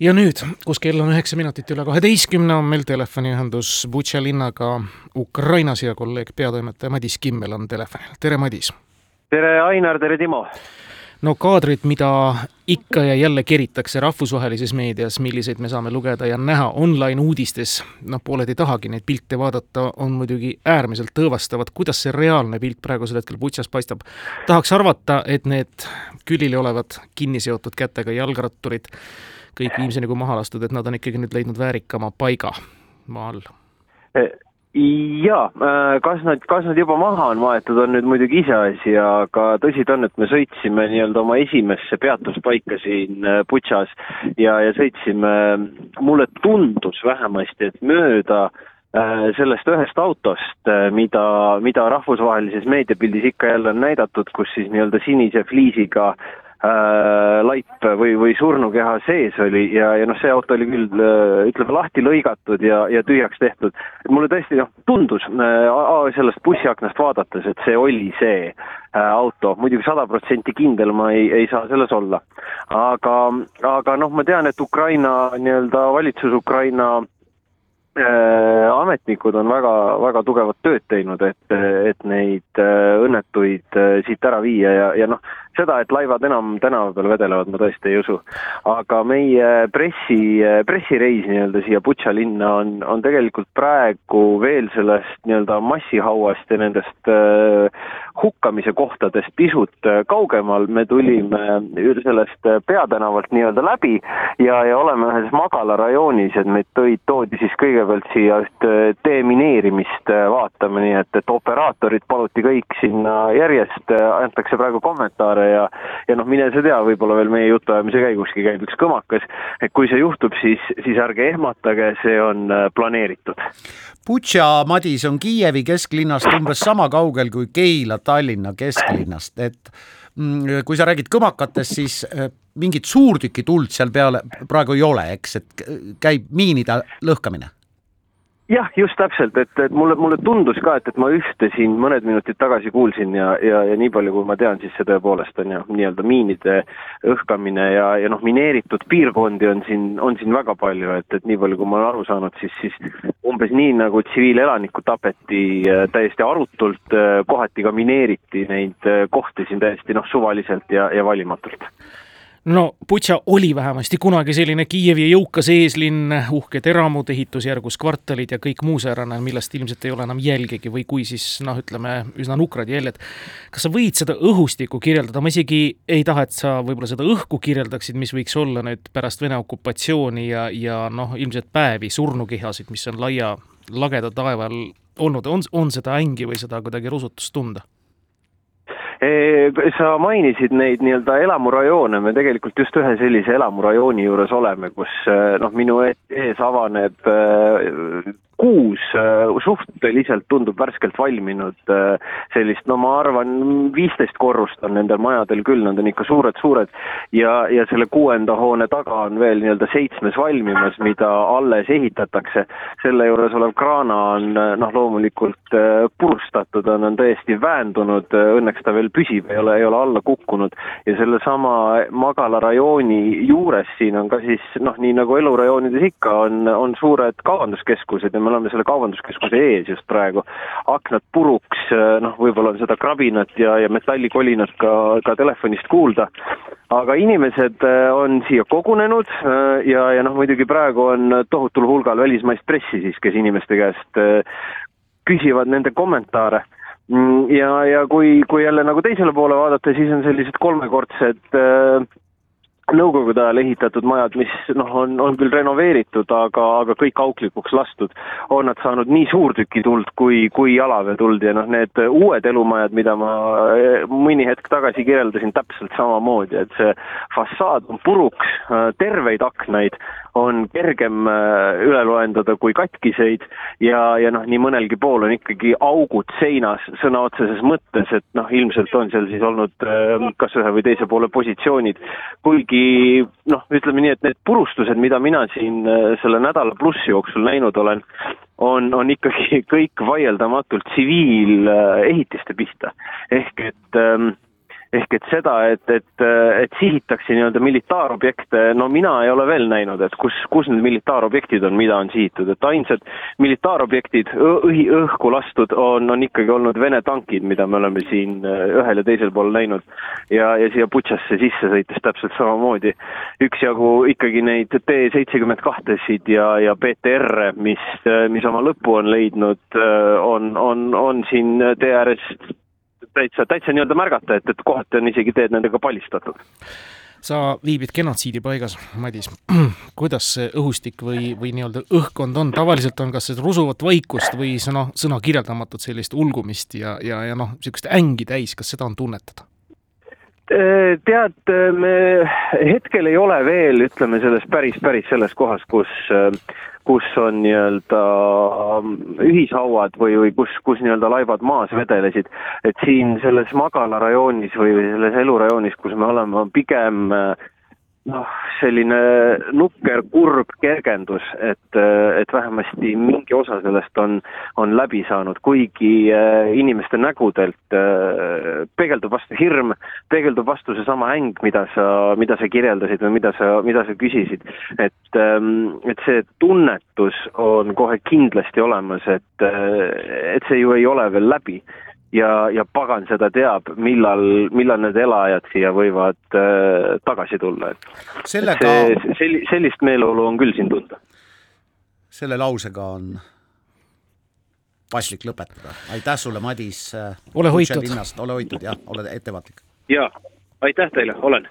ja nüüd, kus kell on üheksa minutit üle kaheteistkümne, on meil telefoniühendus Butša linnaga Ukrainas ja kolleeg peatoimetaja Madis Kimmel on telefonil, tere Madis! tere Ainar, tere Timo! no kaadrid, mida ikka ja jälle keritakse rahvusvahelises meedias, milliseid me saame lugeda ja näha online uudistes, noh, pooled ei tahagi neid pilte vaadata, on muidugi äärmiselt tõõvastavad. kuidas see reaalne pilt praegusel hetkel Butšas paistab? tahaks arvata, et need külili olevad kinni seotud kätega jalgratturid kõik viimseni kui maha lastud, et nad on ikkagi nüüd leidnud väärikama paiga maa all? jaa, äh, kas nad, kas nad juba maha on maetud, on nüüd muidugi iseasi, aga tõsi ta on, et me sõitsime nii-öelda oma esimesse peatuspaika siin äh, Butšas ja, ja sõitsime, mulle tundus vähemasti, et mööda äh, sellest ühest autost, mida, mida rahvusvahelises meediapildis ikka jälle on näidatud, kus siis nii-öelda sinise fliisiga äh, äh, laip või, või surnukeha sees oli ja, ja noh, see auto oli küll äh, ütleme lahti lõigatud ja, ja tühjaks tehtud. mulle tõesti noh, tundus äh, sellest bussiaknast vaadates, et see oli see äh, auto, muidugi sada protsenti kindel ma ei, ei saa selles olla. aga, aga noh, ma tean, et Ukraina nii-öelda valitsus, Ukraina äh, ametnikud on väga, väga tugevat tööd teinud, et, et neid äh, õnnetuid siit ära viia ja, ja noh, seda, et laivad enam tänava peal vedelevad, ma tõesti ei usu. aga meie pressi, pressireis nii-öelda siia Butša linna on, on tegelikult praegu veel sellest nii-öelda massihauast ja nendest äh, hukkamise kohtadest pisut äh, kaugemal, me tulime sellest peatänavalt nii-öelda läbi ja, ja oleme ühes Magala rajoonis, et meid tõid, toodi siis kõigepealt siia üht äh, demineerimist äh, vaatama, nii et, et operaatorid paluti kõik sinna järjest, antakse praegu kommentaare ja ja noh, mine sa tea, võib-olla veel meie jutuajamise käiguski käib üks kõmakas, et kui see juhtub, siis, siis ärge ehmatage, see on äh, planeeritud. Butša, Madis, on Kiievi kesklinnast umbes sama kaugel kui Keila Tallinna kesklinnast, et mm, kui sa räägid kõmakatest, siis äh, mingit suurtükituld seal peale praegu ei ole, eks, et käib miinide lõhkamine jah, just täpselt, et, et mulle, mulle tundus ka, et, et ma ühte siin mõned minutid tagasi kuulsin ja, ja, ja nii palju, kui ma tean, siis see tõepoolest on ju nii-öelda miinide õhkamine ja, ja noh, mineeritud piirkondi on siin, on siin väga palju, et, et nii palju, kui ma olen aru saanud, siis, siis umbes nii, nagu tsiviilelanikku tapeti äh, täiesti arutult, äh, kohati ka mineeriti neid äh, kohti siin täiesti noh, suvaliselt ja, ja valimatult no Butša oli vähemasti kunagi selline Kiievi jõukas eeslinn, uhked eramud, ehitusjärgus kvartalid ja kõik muu säärane, millest ilmselt ei ole enam jälgegi või kui, siis noh, ütleme üsna nukrad jäljed. kas sa võid seda õhustikku kirjeldada, ma isegi ei taha, et sa võib-olla seda õhku kirjeldaksid, mis võiks olla nüüd pärast Vene okupatsiooni ja, ja noh, ilmselt päevi, surnukehasid, mis on laia, lageda taeva all olnud, on, on seda ängi või seda kuidagi rusutust tunda? Sa mainisid neid nii-öelda elamurajoone, me tegelikult just ühe sellise elamurajooni juures oleme, kus noh, minu e-, ees avaneb kuus äh, suhteliselt tundub värskelt valminud äh, sellist, no ma arvan, viisteist korrust on nendel majadel küll, nad on ikka suured-suured ja, ja selle kuuenda hoone taga on veel nii-öelda seitsmes valmimas, mida alles ehitatakse. selle juures olev kraana on noh, loomulikult äh, purustatud, on, on täiesti väändunud, õnneks ta veel püsib, ei ole, ei ole alla kukkunud ja sellesama Magala rajooni juures siin on ka siis noh, nii nagu elurajoonides ikka, on, on suured kaubanduskeskused ja me oleme selle kaubanduskeskuse ees just praegu, aknad puruks, noh, võib-olla on seda krabinat ja, ja metallikolinat ka, ka telefonist kuulda, aga inimesed äh, on siia kogunenud äh, ja, ja noh, muidugi praegu on tohutul hulgal välismaist pressi siis, kes inimeste käest äh, küsivad nende kommentaare. Mm, ja, ja kui, kui jälle nagu teisele poole vaadata, siis on sellised kolmekordsed äh, nõukogude ajal ehitatud majad, mis noh, on, on küll renoveeritud, aga, aga kõik auklikuks lastud, on nad saanud nii suurtükituld kui, kui jalaväetuld ja noh, need uued elumajad, mida ma eh, mõni hetk tagasi kirjeldasin täpselt samamoodi, et see fassaad on puruks, terveid aknaid on kergem äh, üle loendada kui katkiseid ja, ja noh, nii mõnelgi pool on ikkagi augud seinas sõna otseses mõttes, et noh, ilmselt on seal siis olnud äh, kas ühe või teise poole positsioonid, kuigi noh, ütleme nii, et need purustused, mida mina siin äh, selle nädala plussi jooksul näinud olen, on, on ikkagi kõik vaieldamatult tsiviilehitiste pihta. ehk et ähm, ehk et seda, et, et, et sihitakse nii-öelda militaarobjekte, no mina ei ole veel näinud, et kus, kus need militaarobjektid on, mida on sihitud, et ainsad militaarobjektid õhi, õhku lastud on, on ikkagi olnud Vene tankid, mida me oleme siin äh, ühel ja teisel pool näinud. ja, ja siia Butšasse sisse sõites täpselt samamoodi üksjagu ikkagi neid T seitsekümmend kahtesid ja, ja BTR-e, mis, mis oma lõpu on leidnud, äh, on, on, on siin tee ääres täitsa, täitsa nii-öelda märgata, et, et kohati on isegi teed nendega palistatud. sa viibid genotsiidi paigas, Madis. kuidas see õhustik või, või nii-öelda õhkkond on, tavaliselt on kas seda rusuvat vaikust või sõna, sõna kirjeldamatut sellist ulgumist ja, ja, ja noh, niisugust ängi täis, kas seda on tunnetada? Tead, me hetkel ei ole veel, ütleme selles päris, päris selles kohas, kus kus on nii-öelda ähm, ühishauad või, või kus, kus nii-öelda laevad maas vedelesid. et siin selles Magala rajoonis või selles elurajoonis, kus me oleme, on pigem äh, noh, selline nukker, kurb kergendus, et, et vähemasti mingi osa sellest on, on läbi saanud, kuigi äh, inimeste nägudelt äh, peegeldub vastu hirm, peegeldub vastu seesama äng, mida sa, mida sa kirjeldasid või mida sa, mida sa küsisid. et, ähm, et see tunnetus on kohe kindlasti olemas, et, äh, et see ju ei ole veel läbi ja, ja pagan seda teab, millal, millal need elajad siia võivad äh, tagasi tulla, et sellega et see, sel-, sellist meeleolu on küll siin tunda. selle lausega on paslik lõpetada, aitäh sulle, Madis. ole hoitud. ole hoitud, jah, ole ettevaatlik. jaa, aitäh teile, olen